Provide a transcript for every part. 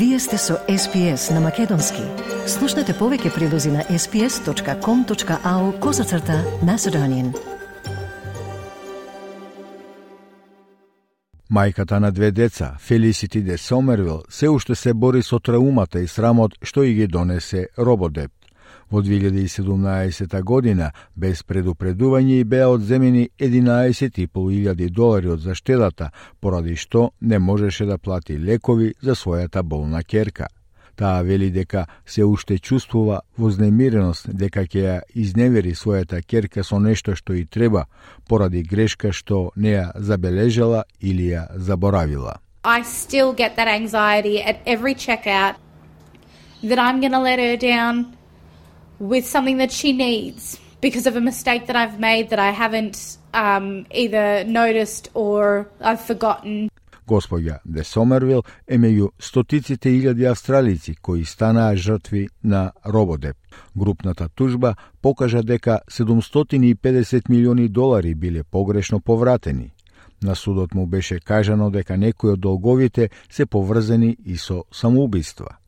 Вие сте со SPS на Македонски. Слушнете повеќе прилози на sps.com.au козацрта на Седонин. Мајката на две деца, Фелисити де Сомервил, се уште се бори со траумата и срамот што и ги донесе рободеп. Во 2017 година, без предупредување и беа одземени 11.500 долари од заштедата, поради што не можеше да плати лекови за својата болна керка. Таа вели дека се уште чувствува вознемиреност дека ќе ја изневери својата керка со нешто што и треба, поради грешка што не ја забележала или ја заборавила. I still get that anxiety at every checkout that I'm going to let her down, with something that she needs because of a mistake that I've made that I haven't um, either noticed or I've forgotten. Господја Де Сомервил е меѓу стотиците илјади австралици кои станаа жртви на рободеп. Групната тужба покажа дека 750 милиони долари биле погрешно повратени. На судот му беше кажано дека некои од долговите се поврзани и со самоубиства.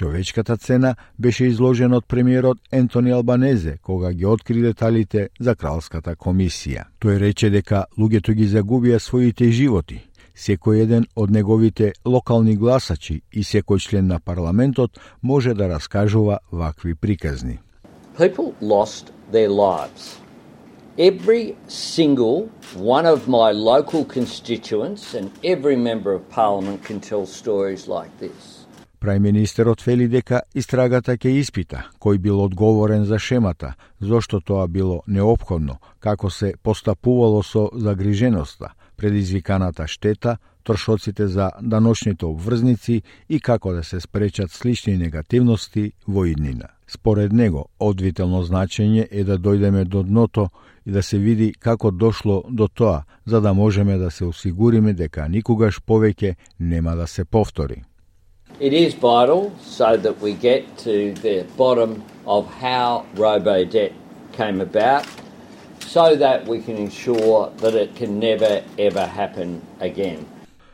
Човечката цена беше изложена од премиерот Ентони Албанезе кога ги откри деталите за кралската комисија. Тој рече дека луѓето ги загубија своите животи. Секој еден од неговите локални гласачи и секој член на парламентот може да раскажува вакви приказни. People lost their lives. Every single one of my local constituents and every member of parliament can tell stories like this. Прајминистерот фели дека истрагата ќе испита кој бил одговорен за шемата, зошто тоа било необходно, како се постапувало со загриженоста, предизвиканата штета, трошоците за даночните обврзници и како да се спречат слични негативности во иднина. Според него, одвително значење е да дојдеме до дното и да се види како дошло до тоа, за да можеме да се осигуриме дека никогаш повеќе нема да се повтори. It is vital so that we get to the bottom of how robo-debt came about so that we can ensure that it can never ever happen again.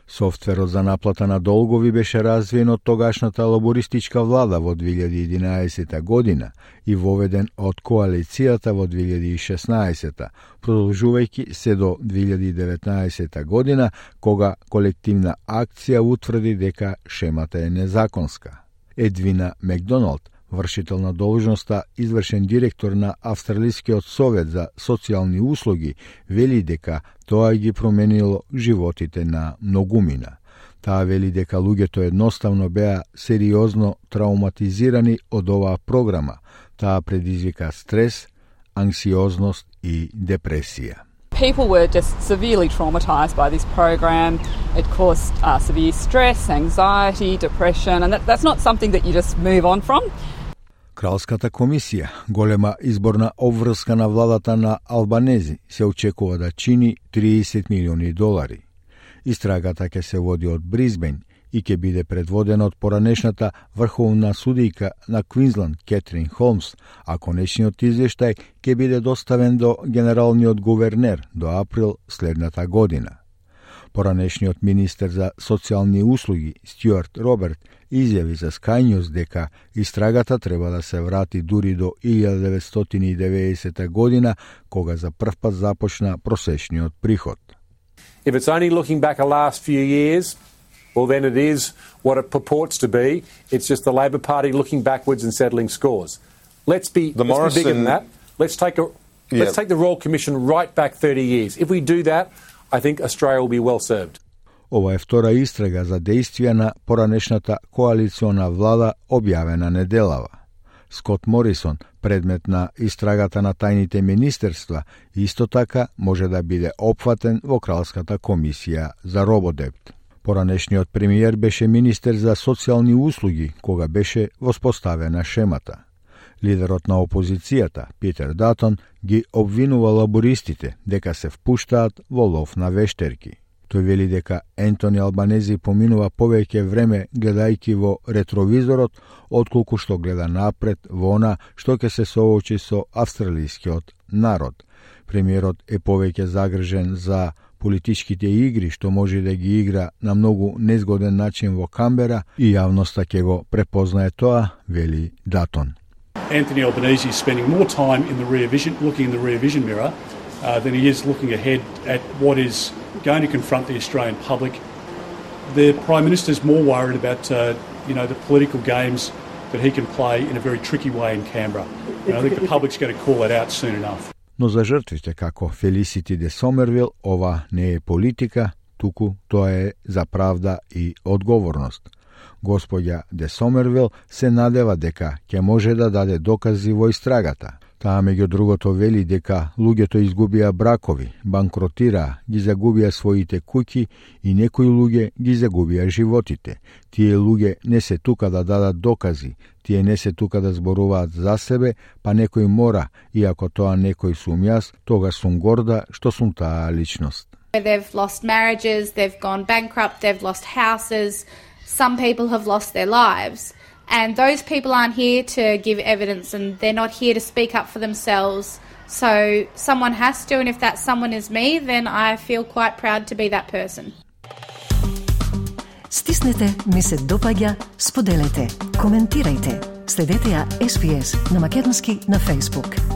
Софтверот за наплата на долгови беше развиен од тогашната лабористичка влада во 2011 година и воведен од коалицијата во 2016, продолжувајќи се до 2019 година, кога колективна акција утврди дека шемата е незаконска. Едвина Макдоналд, вршител на должноста, извршен директор на Австралискиот совет за социјални услуги, вели дека тоа ги променило животите на многумина. Таа вели дека луѓето едноставно беа сериозно трауматизирани од оваа програма. Таа предизвика стрес, анксиозност и депресија. people were just severely traumatised by this program. It caused uh, severe stress, anxiety, depression, and that, that's not something that you just move on from. Кралската комисија, голема изборна обврска на владата на Албанези, се очекува да чини 30 милиони долари. Истрагата ќе се води од Бризбен и ќе биде предводена од поранешната врховна судијка на Квинсленд Кетрин Холмс, а конечниот извештај ќе биде доставен до генералниот гувернер до април следната година. Поранешниот министер за социјални услуги Стюарт Роберт изјави за Sky News дека истрагата треба да се врати дури до 1990 година, кога за прв пат започна просечниот приход. If it's only looking back a last few years, well, then it is what it purports to be. It's just the Labor Party looking backwards and settling scores. Let's be, The let's be bigger than Morrison- that. Let's take a Yeah. let's take the Royal Commission right back 30 years. If we do that, I think Australia will be well served. Ова е втора истрага за действија на поранешната коалициона влада објавена неделава. Скот Морисон, предмет на истрагата на тајните министерства, исто така може да биде опфатен во Кралската комисија за рободепт. Поранешниот премиер беше министер за социјални услуги кога беше воспоставена шемата. Лидерот на опозицијата, Питер Датон, ги обвинува лабористите дека се впуштаат во лов на вештерки. Тој вели дека Ентони Албанези поминува повеќе време гледајќи во ретровизорот, отколку што гледа напред во она што ќе се соочи со австралискиот народ. Премиерот е повеќе загржен за политичките игри што може да ги игра на многу незгоден начин во Камбера и јавноста ќе го препознае тоа, вели Датон. Anthony Albanese is spending more time in the rear vision, looking in the rear vision mirror, uh, than he is looking ahead at what is going to confront the Australian public. The Prime Minister is more worried about uh, you know the political games that he can play in a very tricky way in Canberra. And I think the public's going to call that out soon enough. No zažrtvite kako Felicity de Somerville ova ne politika, tuku to je zapravda i odgovornost. Господја Де Сомервил се надева дека ќе може да даде докази во истрагата. Таа меѓу другото вели дека луѓето изгубија бракови, банкротираа, ги загубија своите куќи и некои луѓе ги загубија животите. Тие луѓе не се тука да дадат докази, тие не се тука да зборуваат за себе, па некој мора, И ако тоа некој сум јас, тога сум горда што сум таа личност. They've lost marriages, they've gone bankrupt, they've lost houses, some people have lost their lives. And those people aren't here to give evidence and they're not here to speak up for themselves. So someone has to, and if that someone is me, then I feel quite proud to be that person. Stisnete mi se dopaja, komentirajte. Sledite ja SPS na makedonski na Facebook.